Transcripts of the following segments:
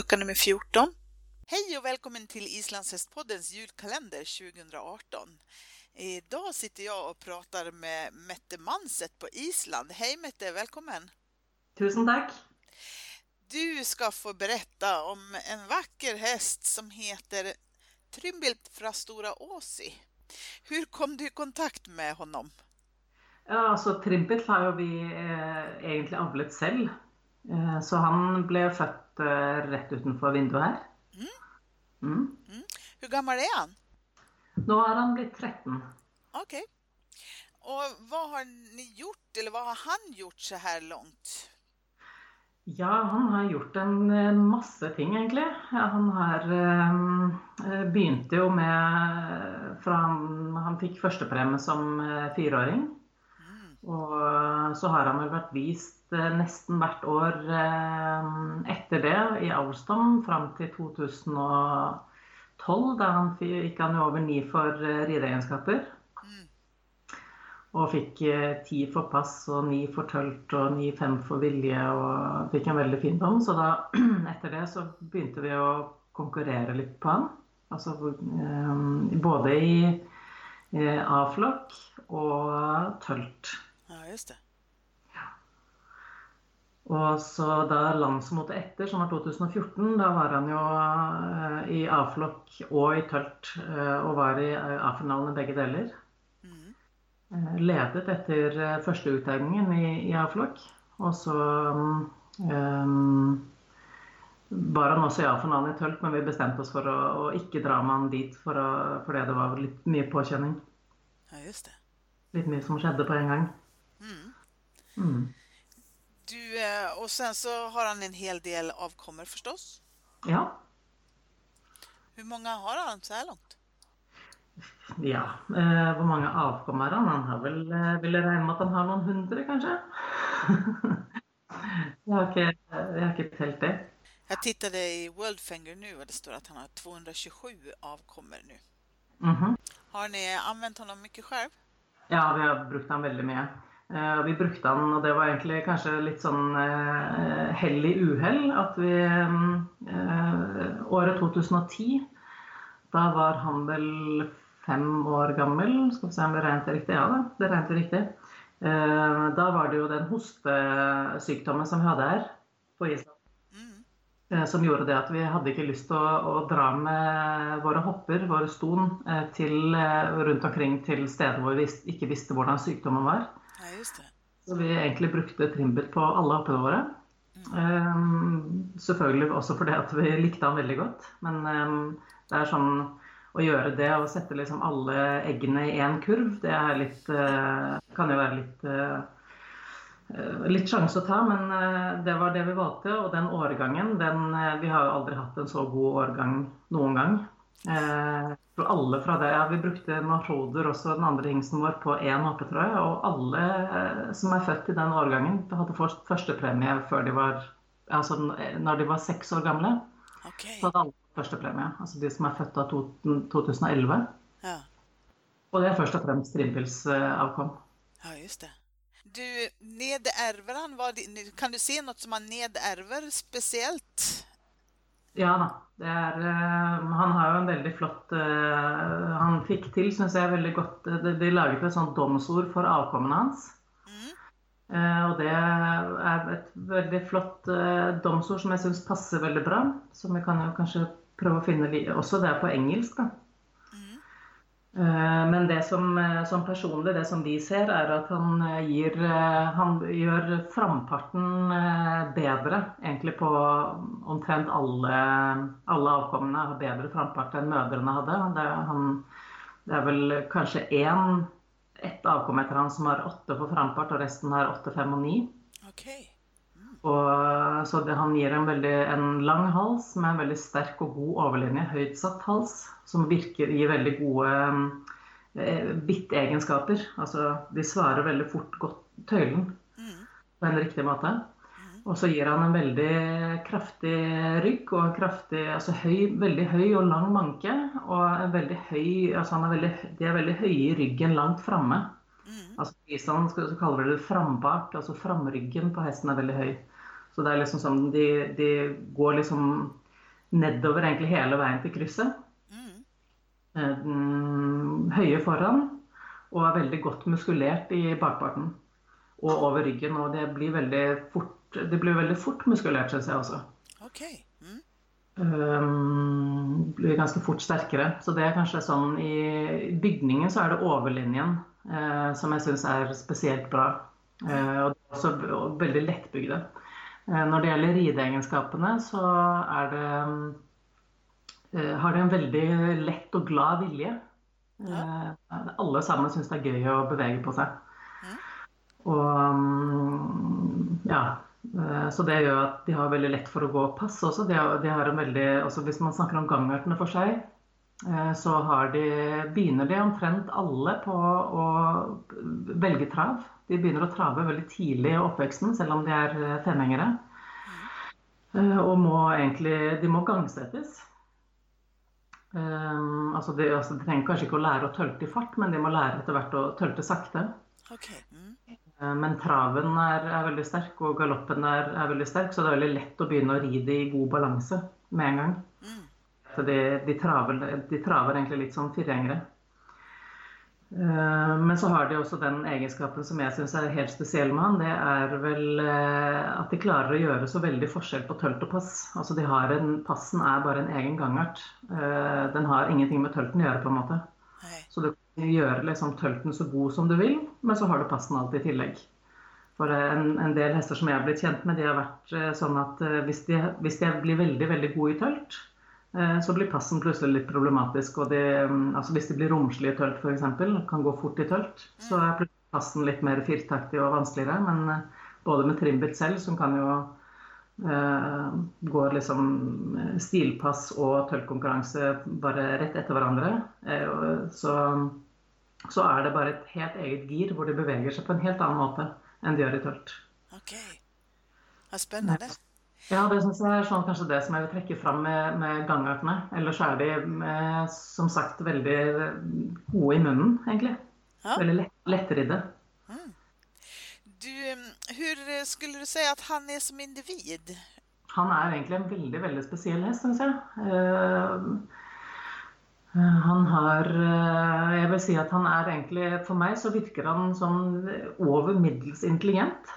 lucka nummer 14. Hej och välkommen till Islandshästpoddens julkalender 2018. Idag sitter jag och pratar med Mette Manset på Island. Hej Mette, välkommen! Tusen tack! Du ska få berätta om en vacker häst som heter Trymbilt fra Stora Åsi. Hur kom du i kontakt med honom? Ja, altså Trimpet har jo vi eh, egentlig avlet selv. Eh, så han ble født eh, rett utenfor vinduet her. Mm. Mm. Mm. Hur gammal är han? Nå er han blitt 13. Ok. Og hva har ni gjort, eller hva har han gjort så her langt? Ja, han har gjort en eh, masse ting, egentlig. Han har eh, eh, begynte jo med Fra han, han fikk førstepremie som eh, fireåring. Og så har han vel vært vist eh, nesten hvert år eh, etter det i Alstom fram til 2012. Da han gikk han over ni for eh, rideegenskaper. Mm. Og fikk ti for pass og ni for tølt og ni fem for vilje og fikk en veldig fin dom. Så da, etter det så begynte vi å konkurrere litt på han. Altså både i A-flokk og tølt. Ja, just det. Og så da landsmøtet etter, som var 2014, da var han jo eh, i A-flokk og i tølt. eh, og var i eh, A-finalen i begge deler. Mm. Ledet etter første uttegningen i, i A-flokk. Og så um, var han også i A-finalen i tølt, men vi bestemte oss for å, å ikke dra med han dit for å, fordi det var litt mye påkjenning. Ja, just det. Litt mye som skjedde på en gang. Mm. Mm. Du, eh, och sen så har han en hel del avkommor förstås. Ja. Hur många har han så här långt? ja. Eh, hvor mange avkom er han? Han har vel eh, Vil jeg regne med at han har noen hundre, kanskje? jeg, har ikke, jeg har ikke telt det. Jeg tittade i Worldfinger nå, og det står at han har 227 avkommer nå. Mm -hmm. Har ni anvendt ham mye selv? Ja, vi har brukt han veldig mye. Eh, og vi brukte den, og det var egentlig kanskje litt sånn eh, hell i uhell, at vi eh, Året 2010, da var han vel fem år gammel. Skal vi se om det regnet riktig? Ja, da, det regnet riktig. Da var det jo den hostesykdommen som vi hadde her på Island. Mm. Som gjorde det at vi hadde ikke lyst til å, å dra med våre hopper, våre ston, til, rundt omkring til steder hvor vi ikke visste hvordan sykdommen var. Ja, just det. Så vi egentlig brukte Trimbit på alle appene våre. Um, selvfølgelig også fordi at vi likte han veldig godt. Men um, det er sånn å gjøre det og sette liksom alle eggene i én kurv, det er litt uh, Kan jo være litt Eh, Litt sjanse å ta, men uh, det var det vi valgte. Og den årgangen den, Vi har jo aldri hatt en så god årgang noen gang. Eh, for alle fra det, ja, Vi brukte Mahoder, også den andre hingsten vår, på én hoppetrøye. Og alle eh, som er født i den årgangen, hadde først førstepremie før de var Altså når de var seks år gamle. Okay. Så hadde alle førstepremie. Altså de som er født av 2011. Ja. Og det er først og fremst trimpilsavkom. ja, just det. Du, han? Vad, kan du se noe som han nederver speciellt? Ja da. Det er, eh, han har jo en veldig flott eh, Han fikk til, syns jeg, veldig godt eh, De, de laget et sånt domsord for avkommene hans. Mm. Og det er et veldig flott domsord som jeg syns passer veldig bra. Som vi kan jo kanskje prøve å finne Også det er på engelsk, da. Eh, Men det som, eh, som personlig, det som vi ser, er at han eh, gir Han gjør framparten bedre, egentlig på omtrent alle, alle avkommene har bedre frampart enn mødrene hadde. Det han, det er vel kanskje ett avkom etter han som har åtte på frampart, og resten har åtte, fem og ni. Okej. Og, så det, han gir en, veldig, en lang hals med en veldig sterk og god overlinje, høyt satt hals, som virker gir veldig gode eh, bittegenskaper. Altså de svarer veldig fort godt tøylen Mm. på en riktig måte. Og så gir han en veldig kraftig rygg og kraftig, altså høy, veldig høy og lang manke. Og en veldig høy, altså han er veldig, de er veldig høye i ryggen langt framme. Mm. Altså I Island kaller vi det frambak, altså framryggen på hesten er veldig høy. Så det er liksom sånn, de, de går liksom nedover egentlig hele veien til krysset. Mm. Høye foran og er veldig godt muskulert i bakparten og over ryggen. Og det blir veldig fort, det blir veldig fort muskulert, syns jeg også. Okay. Mm. Um, blir ganske fort sterkere. Så det er kanskje sånn I bygningen så er det overlinjen uh, som jeg syns er spesielt bra. Uh, og også veldig lettbygde. Uh, når det gjelder rideegenskapene, så det har de en veldig lett og glad vilje. Ja. Alle sammen syns det er gøy å bevege på seg. Ja. Og um, ja, Eh, så det gjør at de har veldig lett for å gå pass også. De har, de har veldig, også hvis man snakker om gangartene for seg, eh, så de, begynner de omtrent alle på å velge trav. De begynner å trave veldig tidlig i oppveksten, selv om de er eh, femhengere. Og må egentlig De må gangsettes. Um, altså de, altså de, trenger kanskje ikke å lære å tølte i fart, men de må lære etter hvert å tølte sakte. Okay. Mm. Eh, men traven er, er, veldig sterk, og galoppen er, er, veldig sterk, så det er veldig lett å begynne å ri det i god balanse med en gang. Mm. De, de, traver, de, traver, egentlig litt som firehengere. Eh, men så har de også den egenskapen som jeg syns er helt spesiell med han. Det er vel eh, at de klarer å gjøre så veldig forskjell på tølt og pass. Altså de har en, Passen er bare en egen gangart. Den har ingenting med tølten å gjøre, på en måte. Så du kan gjøre liksom tølten så god som du vil, men så har du passen alt i tillegg. For en, en, del hester som jeg har blitt kjent med, de har vært eh, sånn at eh, hvis de, hvis de blir veldig veldig gode i tølt, eh, så blir passen plutselig litt problematisk. Og de, mm, altså hvis de blir romslige i tølt f.eks., kan gå fort i tølt, så er passen litt mer firtaktig og vanskeligere. Men både med trimbit selv, som kan jo eh, gå liksom stilpass og tøltkonkurranse bare rett etter hverandre. eh, så så er det bare et helt eget gir hvor de beveger seg på en helt annen måte enn de gjør i tølt. Ok. Det er spennende. Ja, det syns jeg er sånn, kanskje det som jeg vil trekke fram med, med gangartene. Ellers er de med, som sagt veldig gode i munnen, egentlig. Ja. Veldig lett, lettridde. Mm. Du, hvordan skulle du si at han er som individ? Han er egentlig en veldig, veldig spesiell hest, syns jeg. Uh, Eh, han har eh, Jeg vil si at han er egentlig For meg så virker han sånn over middels intelligent.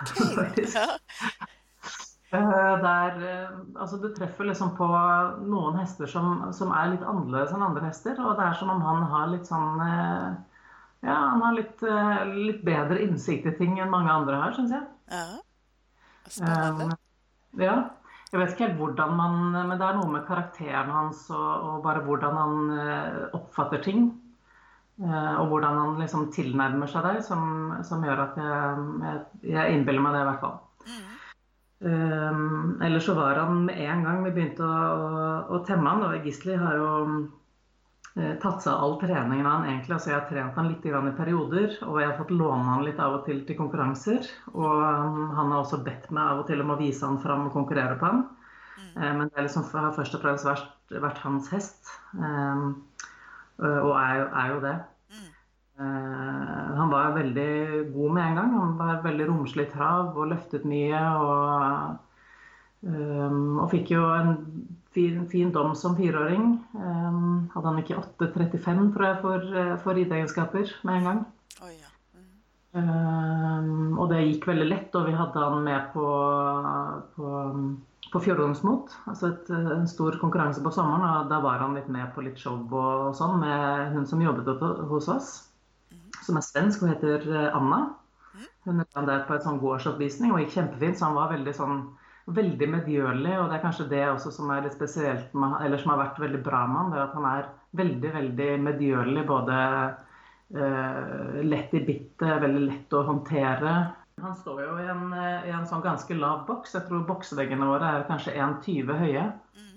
Okay. Eh, Der, altså du treffer liksom på noen hester som, som, er litt annerledes enn andre hester. Og det er som om han har litt sånn Ja, han har litt, litt bedre innsikt i ting enn mange andre har, syns jeg. Ja. Spennende. Um, ja. Jeg vet ikke helt hvordan man Men det er noe med karakteren hans og, og bare hvordan han oppfatter ting. Og hvordan han liksom tilnærmer seg deg, som, som gjør at jeg, jeg, jeg, innbiller meg det, i hvert fall. Mm. Um, ellers så var han med en gang vi begynte å, å temme han, og Gisli har jo uh, tatt seg av all treningen han egentlig. Altså jeg har trent han litt i perioder, og jeg har fått låne han litt av og til til konkurranser. Og um, han har også bedt meg av og til om å vise han fram og konkurrere på han. Mm. Uh, men det liksom, har først og fremst vært, vært hans hest, um, og er, er, jo det. Mm. Han var veldig god med en gang. Han var veldig romslig trav og løftet mye. og Um, og fikk jo en fin, fin dom som fireåring. Um, hadde han ikke 8,35 tror jeg for, eh, for rideegenskaper med en gang. Oh, ja. mm. um, og det gikk veldig lett, og vi hadde han med på, på, på Fjordungsmot. Altså et, en stor konkurranse på sommeren. og Da var han litt med på litt show og sånn med hun som jobbet hos oss. Som er svensk og heter eh, Anna. Hun er der på en sånn gårdsoppvisning og gikk kjempefint, så han var veldig sånn veldig medgjørlig. Og det er kanskje det også som er litt spesielt med, eller som har vært veldig bra med han, det er at han er veldig, veldig medgjørlig. Både uh, lett i bittet, veldig lett å håndtere. Han står jo i en, eh, i en sånn ganske lav boks. Jeg tror bokseveggene våre er kanskje 1,20 høye mm.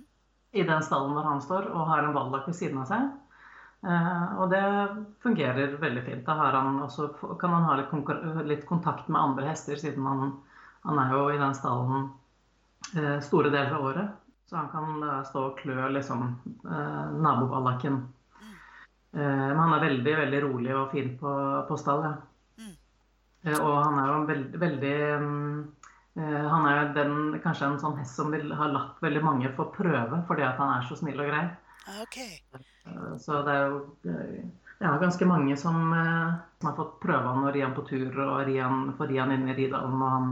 i den stallen hvor han står, og har en valdak ved siden av seg. Uh, og det fungerer veldig fint. Da han også, kan han ha litt, litt, kontakt med andre hester, siden han, han er jo i den stallen Eh, store deler av året. Så han kan da stå og klø liksom eh, naboballaken. Eh, men han er veldig veldig rolig og fin på, på stall. Ja. Mm. Og han er jo veldig, veldig Han er den, kanskje en sånn hest som vil ha latt veldig mange få prøve fordi at han er så snill og grei. Okay. Så det er jo ja, ganske mange som, som, har fått prøve han og ri han på tur og ri han, få ri han inn i Ridalen. Og, han,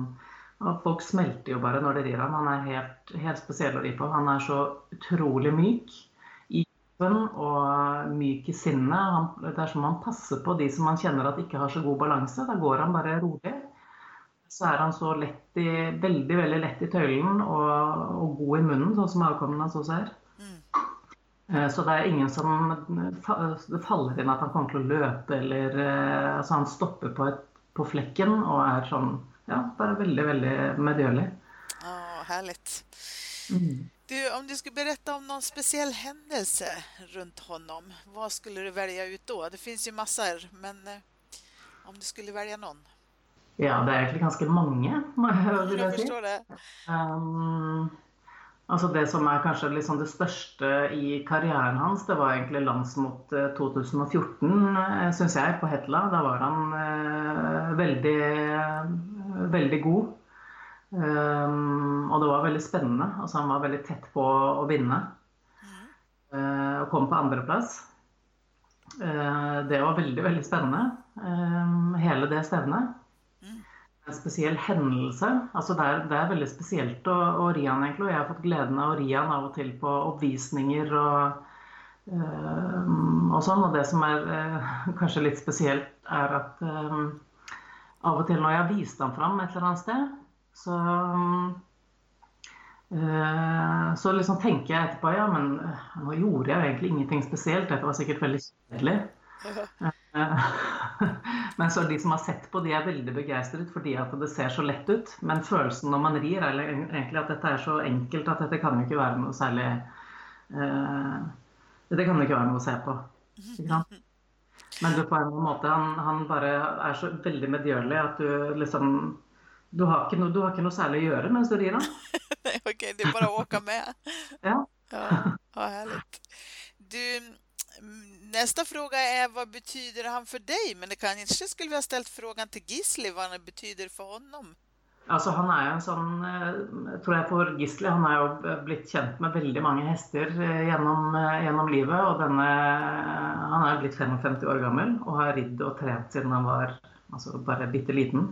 og folk smelter jo bare når de rir han. Han er helt, helt spesiell å ri på. Han er så utrolig myk og myk i sinnet. det er som han passer på de som han kjenner at ikke har så god balanse. Da går han bare rolig. Så er han så lett i, veldig veldig lett i tøylen og, og god i munnen, sånn som avkommen hans også er. Eh, så det er ingen som det faller inn at han kommer til å løpe eller eh, Altså han stopper på, et, på flekken og er sånn Ja, bare veldig, veldig medgjørlig. Å, herlig. Mm. Du, om du skulle berette om noen spesiell hendelse rundt honom, hva skulle du velge ut da? Det fins jo masser, men eh, om du skulle velge noen? Ja, det er egentlig ganske mange, må jeg, vil jeg forstår det. Um, altså det som er kanskje liksom det største i karrieren hans, det var egentlig landsmot 2014, syns jeg, på Hetla. Da var han eh, veldig, veldig god. Um, og det var veldig spennende. Altså, han var veldig tett på å vinne. Uh, og kom på andreplass. Uh, det var veldig, veldig spennende, um, hele det stevnet. En spesiell hendelse. altså Det er, det er veldig spesielt å, å ri han, egentlig. Og jeg har fått gleden av å ri han av og til på oppvisninger og, øh, og sånn. Og det som er kanskje litt spesielt, er at øh, av og til når jeg har vist han fram et eller annet sted, så, øh, så liksom tenker jeg etterpå ja, men nå gjorde jeg egentlig ingenting spesielt. Dette var sikkert veldig kjedelig. men så de som har sett på, de er veldig begeistret fordi at det ser så lett ut. Men følelsen når man rir, er egentlig at dette er så enkelt at dette kan jo ikke være noe særlig uh, Dette kan jo ikke være noe å se på. Men du, på en måte, han, han bare er så veldig medgjørlig at du liksom du har, ikke noe, du har ikke noe særlig å gjøre mens du rir, da? OK, det är bare åka med. ja. ja. Å, härligt. Nästa fråga är vad betyder han för dig? Men det kanske skulle vi ha ställt frågan till Gisli vad han betyder för honom. Altså, han er jo en sånn, tror jeg for Gisli, han er jo blitt kjent med veldig mange hester eh, gjennom, eh, gjennom livet. Og denne, han er blitt 55 år gammel og har ridd og trent siden han var altså bare bitte liten.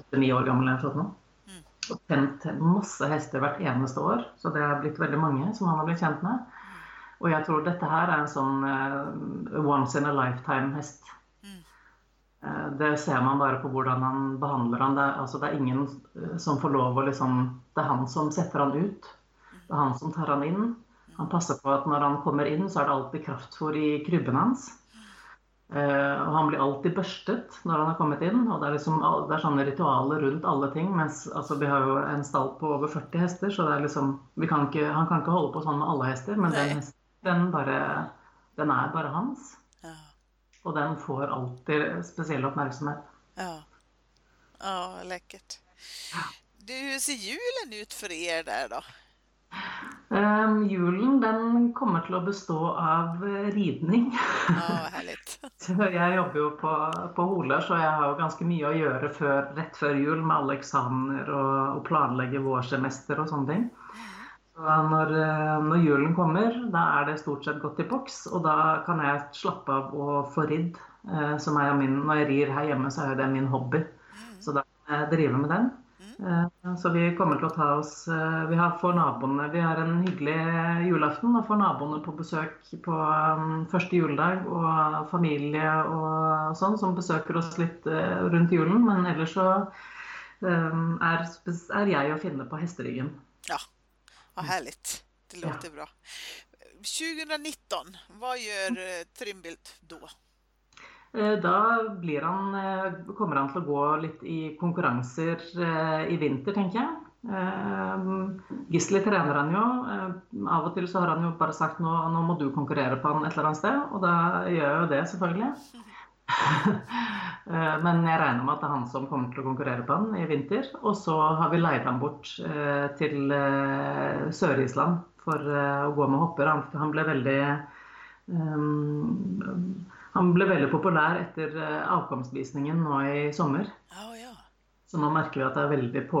Åtte-ni år gammel eller sånn. Mm. Og tent masse hester hvert eneste år. Så det er blitt veldig mange som han har blitt kjent med. Og jeg tror dette her er en sånn uh, once in a lifetime-hest. Mm. Uh, det ser man bare på hvordan han behandler han. Det, altså, det er ingen uh, som får lov å liksom Det er han som setter han ut. Det er han som tar han inn. Han passer på at når han kommer inn, så er det alltid kraftfôr i krybben hans. Og han blir alltid børstet når han har kommet inn. og Det er, liksom, det er sånne ritualer rundt alle ting. mens altså, Vi har jo en stall på over 40 hester, så det er liksom, kan ikke, han kan ikke holde på sånn med alle hester. Men den, hesten, den, bare, den, er bare hans. Ja. Og den får alltid spesiell oppmerksomhet. Ja. ja lekkert. Du, hvordan ser julen ut for dere der, da? Um, julen den kommer til å bestå av ridning. Oh, jeg jobber jo på, på Hole, så jeg har jo ganske mye å gjøre før, rett før jul med alle eksamener og, og planlegge vårsemester og sånne ting. Når, eh, når, julen kommer, da er det stort sett gått i boks, og da kan jeg slappe av og få ridd. Eh, som er min, når jeg rir her hjemme, så er det min hobby. Så da kan jeg drive med den. Eh, så vi kommer til å ta oss Vi har, får naboene, vi har en hyggelig julaften og får naboene på besøk på um, første juledag. Og familie og sånn som besøker oss litt rundt julen. Men ellers så er, er, jeg å finne på hesteryggen. Ja, vad härligt. Det låter ja. bra. 2019, hva gjør Trimbild da? Eh, da han, eh, kommer han til å gå litt i konkurranser eh, i vinter, tenker jeg. Gisli trener han jo. Av og til så har han jo bare sagt nå, nå må du konkurrere på han et eller annet sted. Og da gjør jeg jo det, selvfølgelig. Men jeg regner med at det er han som kommer til å konkurrere på han i vinter. Og så har vi leid han bort til Sør-Island for å gå med hopper. Han ble veldig um, han ble veldig populær etter eh, avkomstvisningen nå i sommer. Oh, ja. Så nå merker vi at det er veldig, på,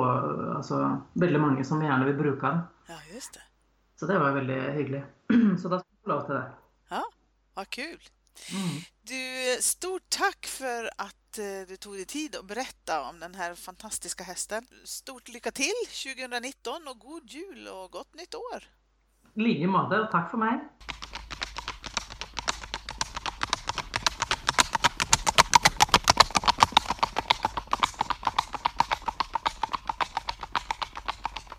altså, veldig mange som gjerne vil bruke han. Ja, just det. Så det var veldig hyggelig. Så da skal du få lov til det. Ja, ah, kul. Mm. Du, stort takk for att eh, du tog deg tid å berette om den fantastiske hesten. hästen. Stort lykke til 2019 og god jul og godt nytt år! I like måte, og takk for meg.